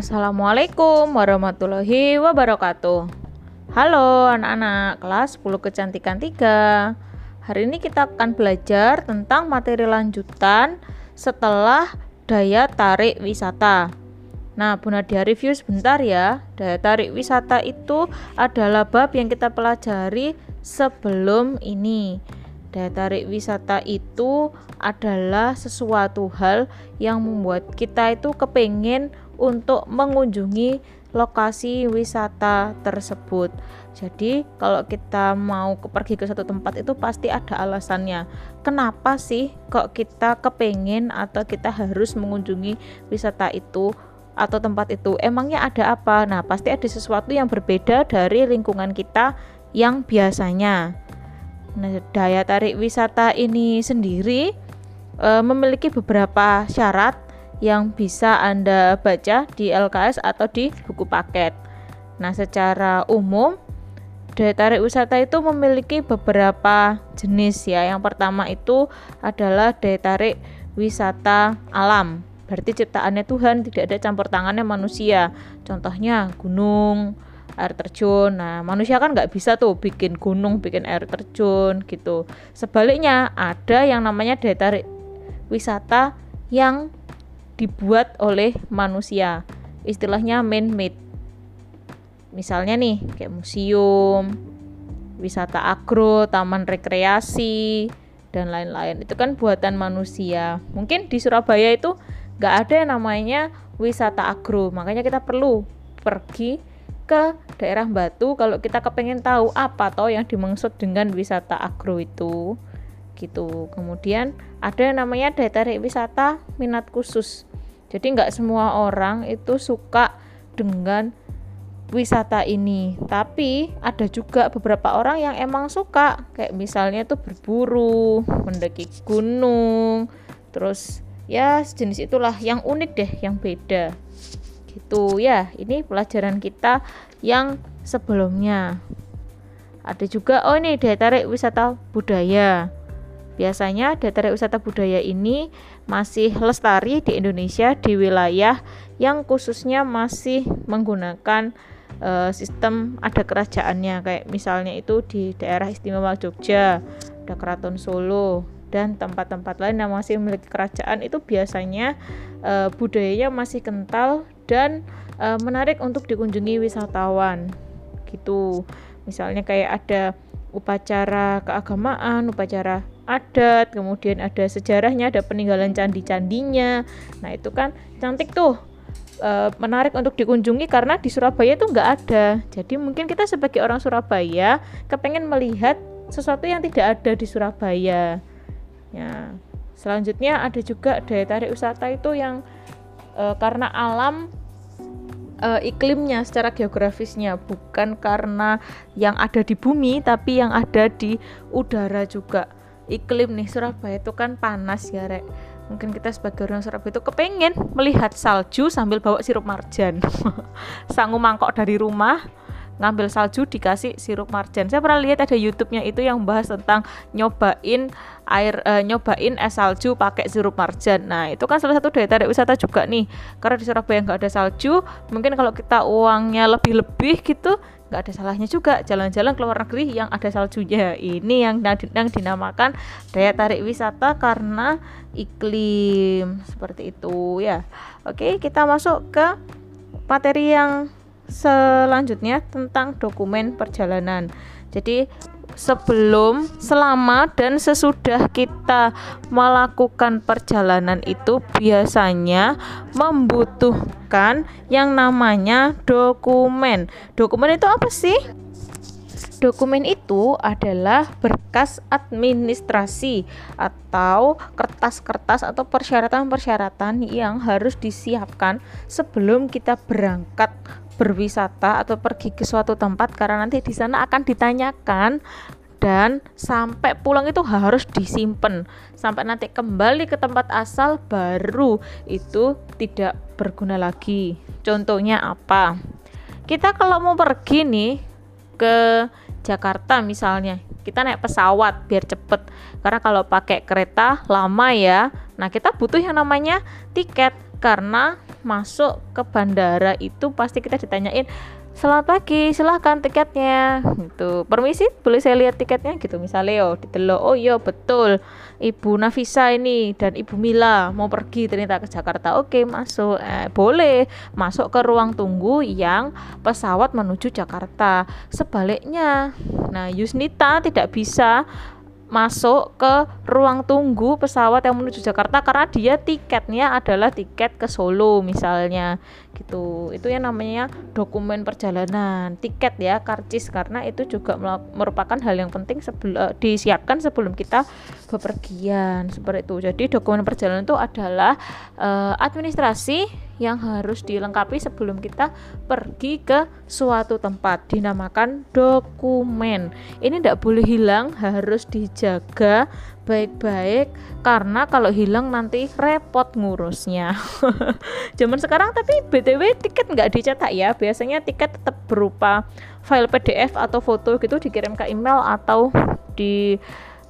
Assalamualaikum warahmatullahi wabarakatuh. Halo anak-anak kelas 10 kecantikan 3 Hari ini kita akan belajar tentang materi lanjutan setelah daya tarik wisata. Nah Bu Nadia review sebentar ya. Daya tarik wisata itu adalah bab yang kita pelajari sebelum ini. Daya tarik wisata itu adalah sesuatu hal yang membuat kita itu kepengen untuk mengunjungi lokasi wisata tersebut. Jadi, kalau kita mau pergi ke satu tempat itu pasti ada alasannya. Kenapa sih kok kita kepengen atau kita harus mengunjungi wisata itu atau tempat itu? Emangnya ada apa? Nah, pasti ada sesuatu yang berbeda dari lingkungan kita yang biasanya. Nah, daya tarik wisata ini sendiri e, memiliki beberapa syarat yang bisa Anda baca di LKS atau di buku paket. Nah, secara umum daya tarik wisata itu memiliki beberapa jenis ya. Yang pertama itu adalah daya tarik wisata alam. Berarti ciptaannya Tuhan, tidak ada campur tangannya manusia. Contohnya gunung, air terjun. Nah, manusia kan nggak bisa tuh bikin gunung, bikin air terjun gitu. Sebaliknya, ada yang namanya daya tarik wisata yang dibuat oleh manusia. Istilahnya man-made. Misalnya nih, kayak museum, wisata agro, taman rekreasi, dan lain-lain. Itu kan buatan manusia. Mungkin di Surabaya itu nggak ada yang namanya wisata agro. Makanya kita perlu pergi ke daerah Batu kalau kita kepengen tahu apa toh yang dimaksud dengan wisata agro itu gitu kemudian ada yang namanya daya tarik wisata minat khusus jadi nggak semua orang itu suka dengan wisata ini. Tapi ada juga beberapa orang yang emang suka. Kayak misalnya tuh berburu mendaki gunung terus ya sejenis itulah yang unik deh yang beda. Gitu. Ya ini pelajaran kita yang sebelumnya. Ada juga oh ini daya tarik wisata budaya biasanya tarik wisata budaya ini masih lestari di Indonesia di wilayah yang khususnya masih menggunakan uh, sistem ada kerajaannya. Kayak misalnya itu di daerah istimewa Jogja ada keraton Solo dan tempat-tempat lain yang masih memiliki kerajaan. Itu biasanya uh, budayanya masih kental dan uh, menarik untuk dikunjungi wisatawan. Gitu. Misalnya kayak ada upacara keagamaan upacara adat kemudian ada sejarahnya ada peninggalan candi-candinya. Nah itu kan cantik tuh e, menarik untuk dikunjungi karena di Surabaya itu nggak ada. Jadi mungkin kita sebagai orang Surabaya kepengen melihat sesuatu yang tidak ada di Surabaya. Ya selanjutnya ada juga daya tarik wisata itu yang e, karena alam uh, iklimnya secara geografisnya bukan karena yang ada di bumi tapi yang ada di udara juga. Iklim nih Surabaya itu kan panas ya rek. Mungkin kita sebagai orang Surabaya itu kepengen melihat salju sambil bawa sirup marjan. Sangu mangkok dari rumah ngambil salju dikasih sirup marjan. Saya pernah lihat ada YouTube-nya itu yang bahas tentang nyobain air uh, nyobain es salju pakai sirup marjan. Nah, itu kan salah satu daya tarik wisata juga nih. Karena di Surabaya nggak ada salju, mungkin kalau kita uangnya lebih-lebih gitu nggak ada salahnya juga jalan-jalan ke luar negeri yang ada saljunya ini yang, yang dinamakan daya tarik wisata karena iklim seperti itu ya oke kita masuk ke materi yang selanjutnya tentang dokumen perjalanan. Jadi sebelum, selama dan sesudah kita melakukan perjalanan itu biasanya membutuhkan yang namanya dokumen. Dokumen itu apa sih? Dokumen itu adalah berkas administrasi atau kertas-kertas atau persyaratan-persyaratan yang harus disiapkan sebelum kita berangkat berwisata atau pergi ke suatu tempat karena nanti di sana akan ditanyakan dan sampai pulang itu harus disimpan sampai nanti kembali ke tempat asal baru itu tidak berguna lagi. Contohnya apa? Kita kalau mau pergi nih ke Jakarta misalnya, kita naik pesawat biar cepet. Karena kalau pakai kereta lama ya. Nah, kita butuh yang namanya tiket karena masuk ke bandara itu pasti kita ditanyain Selamat pagi, silahkan tiketnya gitu. Permisi, boleh saya lihat tiketnya gitu misalnya yo ditelo. Oh iya betul. Ibu Nafisa ini dan Ibu Mila mau pergi ternyata ke Jakarta. Oke, masuk. Eh, boleh masuk ke ruang tunggu yang pesawat menuju Jakarta. Sebaliknya, nah Yusnita tidak bisa masuk ke ruang tunggu pesawat yang menuju Jakarta karena dia tiketnya adalah tiket ke Solo misalnya gitu. Itu yang namanya dokumen perjalanan tiket ya karcis. Karena itu juga merupakan hal yang penting sebelum uh, disiapkan sebelum kita bepergian seperti itu. Jadi dokumen perjalanan itu adalah uh, administrasi yang harus dilengkapi sebelum kita pergi ke suatu tempat dinamakan dokumen. Ini tidak boleh hilang harus dijaga baik-baik karena kalau hilang nanti repot ngurusnya zaman sekarang tapi btw tiket nggak dicetak ya biasanya tiket tetap berupa file pdf atau foto gitu dikirim ke email atau di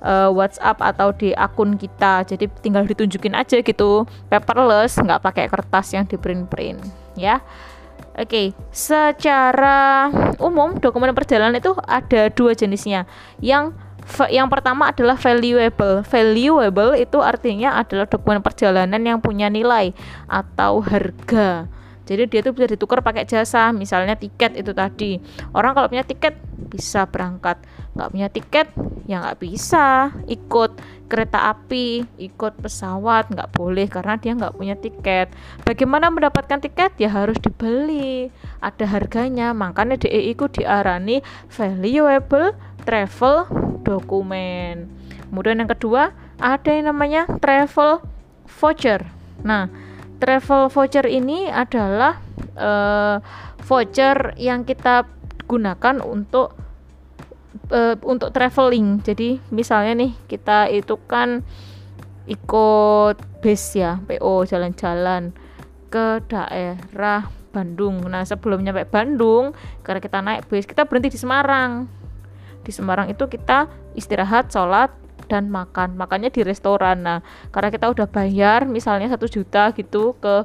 uh, WhatsApp atau di akun kita jadi tinggal ditunjukin aja gitu paperless nggak pakai kertas yang di print print ya Oke, okay. secara umum dokumen perjalanan itu ada dua jenisnya. Yang yang pertama adalah valuable. Valuable itu artinya adalah dokumen perjalanan yang punya nilai atau harga. Jadi dia tuh bisa ditukar pakai jasa misalnya tiket itu tadi. Orang kalau punya tiket bisa berangkat. Nggak punya tiket ya nggak bisa ikut kereta api ikut pesawat nggak boleh karena dia nggak punya tiket. Bagaimana mendapatkan tiket? Ya harus dibeli. Ada harganya. Makanya DEI ku diarani valuable travel dokumen kemudian yang kedua ada yang namanya travel voucher nah travel voucher ini adalah uh, voucher yang kita gunakan untuk uh, untuk traveling. Jadi misalnya nih kita itu kan ikut base ya, PO jalan-jalan ke daerah Bandung. Nah, sebelum nyampe Bandung, karena kita naik bus, kita berhenti di Semarang. Di Semarang itu kita istirahat, sholat, dan makan. Makannya di restoran. Nah karena kita udah bayar misalnya satu juta gitu ke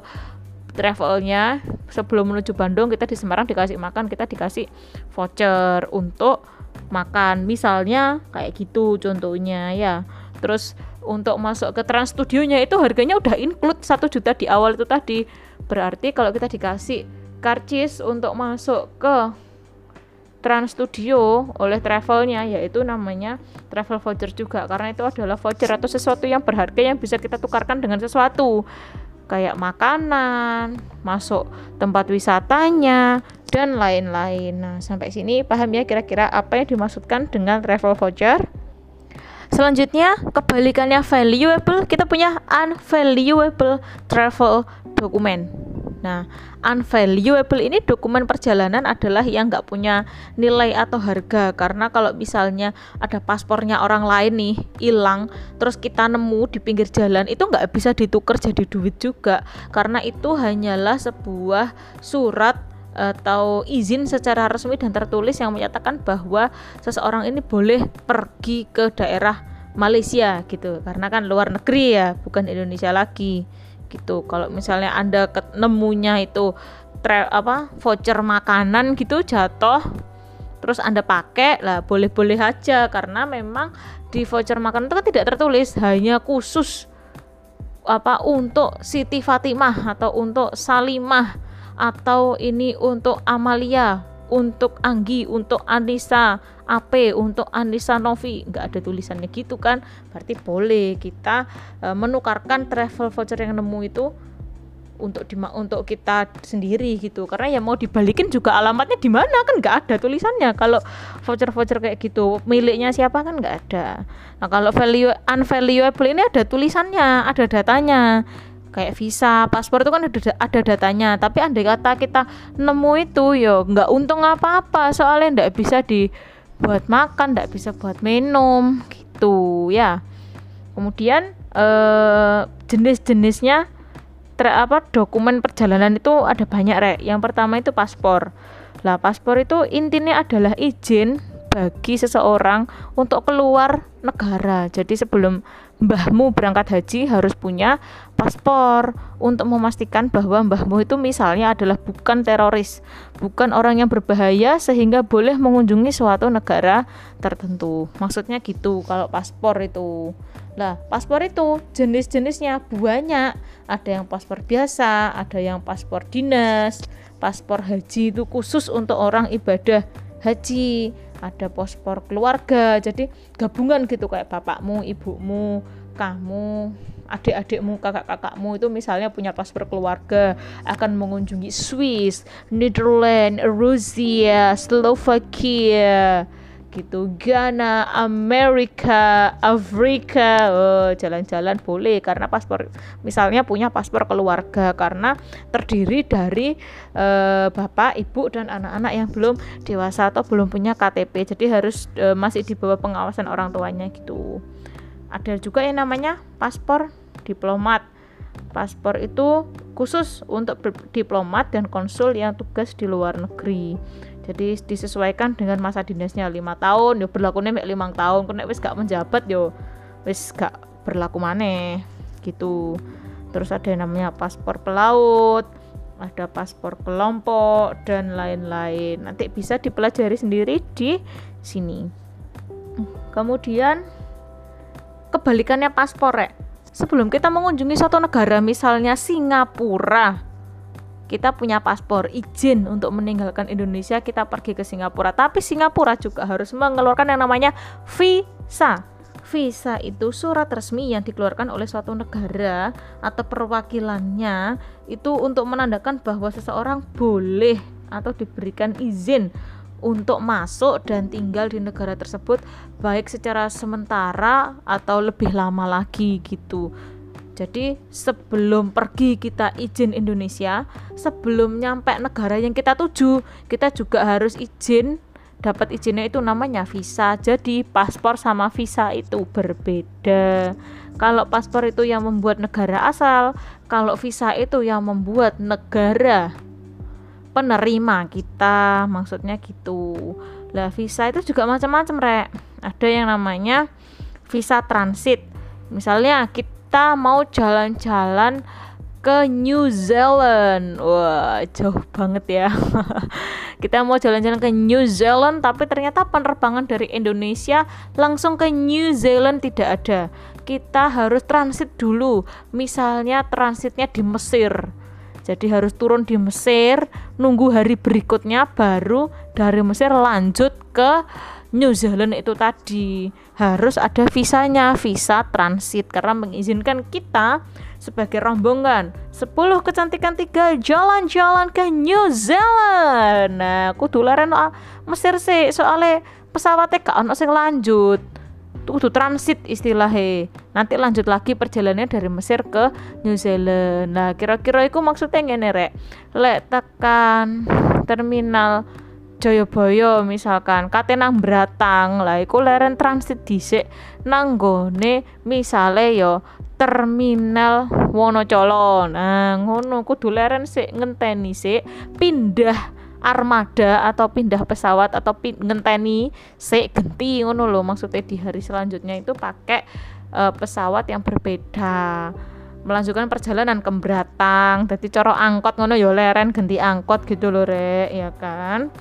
travelnya sebelum menuju Bandung kita di Semarang dikasih makan kita dikasih voucher untuk makan. Misalnya kayak gitu contohnya ya. Terus untuk masuk ke Trans Studionya itu harganya udah include satu juta di awal itu tadi. Berarti kalau kita dikasih karcis untuk masuk ke Trans Studio oleh travelnya yaitu namanya travel voucher juga karena itu adalah voucher atau sesuatu yang berharga yang bisa kita tukarkan dengan sesuatu kayak makanan, masuk tempat wisatanya dan lain-lain. Nah, sampai sini paham ya kira-kira apa yang dimaksudkan dengan travel voucher? Selanjutnya, kebalikannya valuable, kita punya unvaluable travel document. Nah, unvaluable ini dokumen perjalanan adalah yang nggak punya nilai atau harga. Karena kalau misalnya ada paspornya orang lain nih hilang, terus kita nemu di pinggir jalan itu nggak bisa ditukar jadi duit juga. Karena itu hanyalah sebuah surat atau izin secara resmi dan tertulis yang menyatakan bahwa seseorang ini boleh pergi ke daerah Malaysia gitu. Karena kan luar negeri ya bukan Indonesia lagi gitu. Kalau misalnya anda ketemunya itu tra apa voucher makanan gitu jatuh terus anda pakai lah boleh-boleh aja. Karena memang di voucher makanan itu kan tidak tertulis hanya khusus apa untuk Siti Fatimah atau untuk Salimah atau ini untuk Amalia untuk Anggi, untuk Anissa AP, untuk Anissa Novi, nggak ada tulisannya gitu kan? Berarti boleh kita e, menukarkan travel voucher yang nemu itu untuk di untuk kita sendiri gitu. Karena ya mau dibalikin juga alamatnya di mana kan nggak ada tulisannya. Kalau voucher voucher kayak gitu miliknya siapa kan nggak ada. Nah kalau value unvaluable ini ada tulisannya ada datanya. Kayak visa, paspor itu kan ada ada datanya. Tapi andai kata kita nemu itu yo nggak untung apa-apa. Soalnya nggak bisa dibuat makan, nggak bisa buat minum gitu ya. Kemudian eh, jenis-jenisnya ter apa dokumen perjalanan itu ada banyak rek. Yang pertama itu paspor. Lah paspor itu intinya adalah izin bagi seseorang untuk keluar negara. Jadi sebelum mbahmu berangkat haji harus punya paspor untuk memastikan bahwa mbahmu itu misalnya adalah bukan teroris, bukan orang yang berbahaya sehingga boleh mengunjungi suatu negara tertentu. Maksudnya gitu kalau paspor itu. Lah, paspor itu jenis-jenisnya banyak. Ada yang paspor biasa, ada yang paspor dinas, paspor haji itu khusus untuk orang ibadah haji, ada paspor keluarga. Jadi gabungan gitu kayak bapakmu, ibumu, kamu adik-adikmu, kakak-kakakmu itu misalnya punya paspor keluarga akan mengunjungi Swiss, Netherlands, Rusia, Slovakia, gitu, Ghana, Amerika, Afrika, oh, jalan-jalan boleh karena paspor, misalnya punya paspor keluarga karena terdiri dari uh, bapak, ibu dan anak-anak yang belum dewasa atau belum punya KTP, jadi harus uh, masih di bawah pengawasan orang tuanya gitu ada juga yang namanya paspor diplomat. Paspor itu khusus untuk diplomat dan konsul yang tugas di luar negeri. Jadi disesuaikan dengan masa dinasnya. Lima tahun yo berlaku nih lima tahun. Kena wis gak menjabat yo wis gak berlaku mana gitu. Terus ada yang namanya paspor pelaut ada paspor kelompok dan lain-lain. Nanti bisa dipelajari sendiri di sini. Kemudian kebalikannya paspor ya. Sebelum kita mengunjungi suatu negara misalnya Singapura, kita punya paspor izin untuk meninggalkan Indonesia kita pergi ke Singapura. Tapi Singapura juga harus mengeluarkan yang namanya visa. Visa itu surat resmi yang dikeluarkan oleh suatu negara atau perwakilannya itu untuk menandakan bahwa seseorang boleh atau diberikan izin untuk masuk dan tinggal di negara tersebut baik secara sementara atau lebih lama lagi gitu. Jadi sebelum pergi kita izin Indonesia, sebelum nyampe negara yang kita tuju, kita juga harus izin dapat izinnya itu namanya visa. Jadi paspor sama visa itu berbeda. Kalau paspor itu yang membuat negara asal, kalau visa itu yang membuat negara penerima kita maksudnya gitu. Lah visa itu juga macam-macam rek. Ada yang namanya visa transit. Misalnya kita mau jalan-jalan ke New Zealand. Wah jauh banget ya. Kita mau jalan-jalan ke New Zealand tapi ternyata penerbangan dari Indonesia langsung ke New Zealand tidak ada. Kita harus transit dulu. Misalnya transitnya di Mesir jadi harus turun di Mesir, nunggu hari berikutnya baru dari Mesir lanjut ke New Zealand itu tadi. Harus ada visanya, visa transit karena mengizinkan kita sebagai rombongan 10 kecantikan tiga jalan-jalan ke New Zealand. Nah, aku dularen Mesir sih soalnya pesawatnya gak ono lanjut kudu transit istilahnya nanti lanjut lagi perjalanannya dari Mesir ke New Zealand. Nah kira-kira itu maksudnya ngene rek. Lek tekan terminal Joyoboyo misalkan kate nang Bratang lah iku leren transit dhisik nang gone misale yo terminal Wonocolo. Nah ngono kudu leren sik ngenteni sik pindah armada atau pindah pesawat atau pin ngenteni se genti ngono loh maksudnya di hari selanjutnya itu pakai uh, pesawat yang berbeda. Melanjutkan perjalanan ke Bratang jadi coro angkot ngono yo ya leren ganti angkot gitu loh rek ya kan?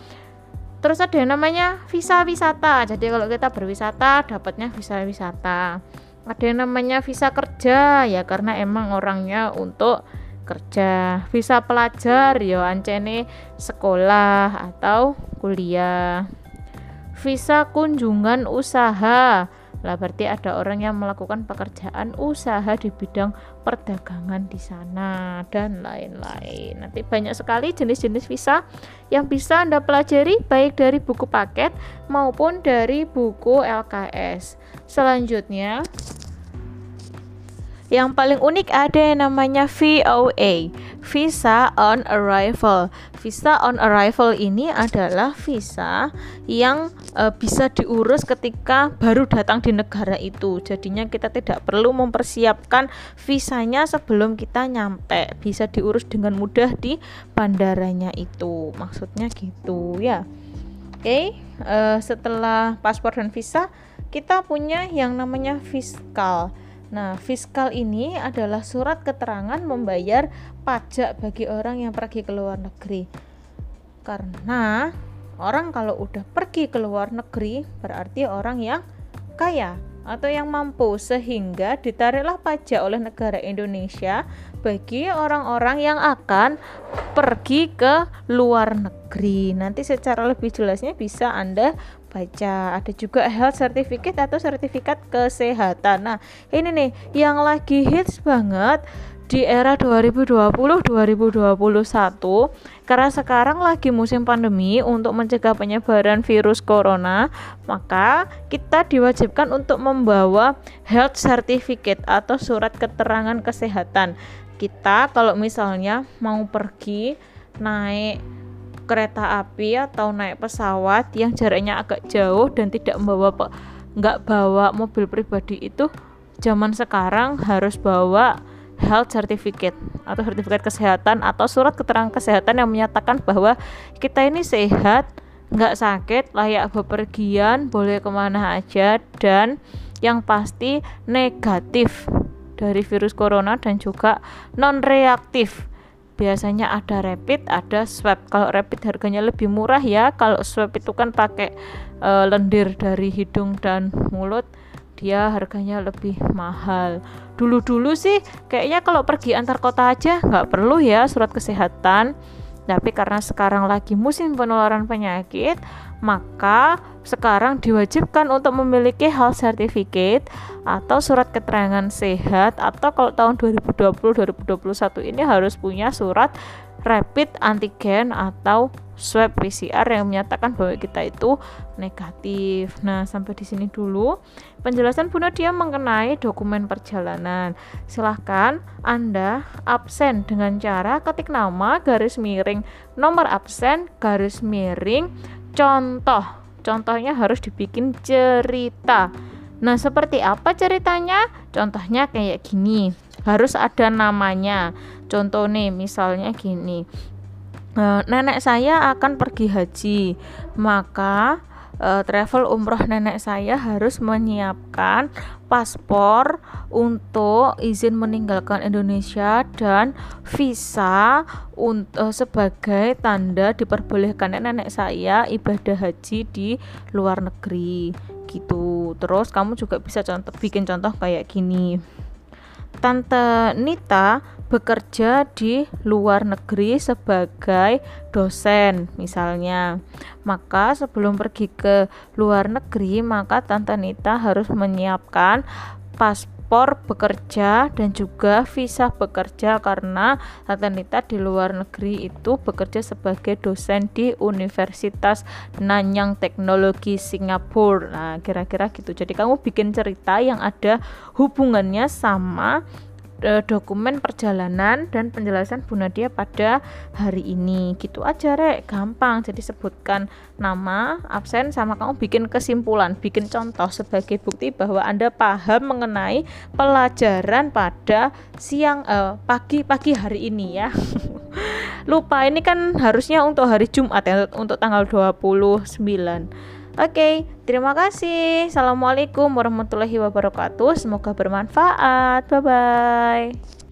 Terus ada yang namanya visa wisata. Jadi kalau kita berwisata dapatnya visa wisata. Ada yang namanya visa kerja ya karena emang orangnya untuk kerja visa pelajar ya ancene sekolah atau kuliah visa kunjungan usaha lah berarti ada orang yang melakukan pekerjaan usaha di bidang perdagangan di sana dan lain-lain. Nanti banyak sekali jenis-jenis visa yang bisa Anda pelajari baik dari buku paket maupun dari buku LKS. Selanjutnya yang paling unik ada yang namanya VOA, Visa on Arrival. Visa on Arrival ini adalah visa yang e, bisa diurus ketika baru datang di negara itu. Jadinya kita tidak perlu mempersiapkan visanya sebelum kita nyampe. Bisa diurus dengan mudah di bandaranya itu. Maksudnya gitu ya. Oke, e, setelah paspor dan visa, kita punya yang namanya fiskal Nah, fiskal ini adalah surat keterangan membayar pajak bagi orang yang pergi ke luar negeri. Karena orang kalau udah pergi ke luar negeri berarti orang yang kaya atau yang mampu sehingga ditariklah pajak oleh negara Indonesia bagi orang-orang yang akan pergi ke luar negeri. Nanti secara lebih jelasnya bisa Anda baca. Ada juga health certificate atau sertifikat kesehatan. Nah, ini nih yang lagi hits banget di era 2020-2021 karena sekarang lagi musim pandemi untuk mencegah penyebaran virus corona maka kita diwajibkan untuk membawa health certificate atau surat keterangan kesehatan kita kalau misalnya mau pergi naik kereta api atau naik pesawat yang jaraknya agak jauh dan tidak membawa nggak bawa mobil pribadi itu zaman sekarang harus bawa health certificate atau sertifikat kesehatan atau surat keterangan kesehatan yang menyatakan bahwa kita ini sehat, nggak sakit, layak bepergian, boleh ke mana aja dan yang pasti negatif dari virus corona dan juga non reaktif. Biasanya ada rapid, ada swab. Kalau rapid harganya lebih murah ya. Kalau swab itu kan pakai e, lendir dari hidung dan mulut dia harganya lebih mahal dulu-dulu sih kayaknya kalau pergi antar kota aja nggak perlu ya surat kesehatan tapi karena sekarang lagi musim penularan penyakit maka sekarang diwajibkan untuk memiliki health certificate atau surat keterangan sehat atau kalau tahun 2020 2021 ini harus punya surat rapid antigen atau swab PCR yang menyatakan bahwa kita itu negatif. Nah, sampai di sini dulu penjelasan Bu Nadia mengenai dokumen perjalanan. Silahkan Anda absen dengan cara ketik nama garis miring nomor absen garis miring contoh. Contohnya harus dibikin cerita. Nah, seperti apa ceritanya? Contohnya kayak gini. Harus ada namanya. Contoh nih, misalnya gini. E, nenek saya akan pergi haji, maka e, travel umroh nenek saya harus menyiapkan paspor untuk izin meninggalkan Indonesia dan visa untuk sebagai tanda diperbolehkan nenek saya ibadah haji di luar negeri gitu. Terus kamu juga bisa contoh bikin contoh kayak gini. Tante Nita bekerja di luar negeri sebagai dosen misalnya. Maka sebelum pergi ke luar negeri, maka Tante Nita harus menyiapkan paspor paspor bekerja dan juga visa bekerja karena Tante Nita di luar negeri itu bekerja sebagai dosen di Universitas Nanyang Teknologi Singapura. Nah, kira-kira gitu. Jadi kamu bikin cerita yang ada hubungannya sama e, dokumen perjalanan dan penjelasan Bu Nadia pada hari ini. Gitu aja rek. Gampang. Jadi sebutkan nama absen sama kamu bikin kesimpulan bikin contoh sebagai bukti bahwa anda paham mengenai pelajaran pada siang uh, pagi pagi hari ini ya. Lupa ini kan harusnya untuk hari Jumat ya untuk tanggal 29 Oke, terima kasih. Assalamualaikum warahmatullahi wabarakatuh. Semoga bermanfaat. Bye bye.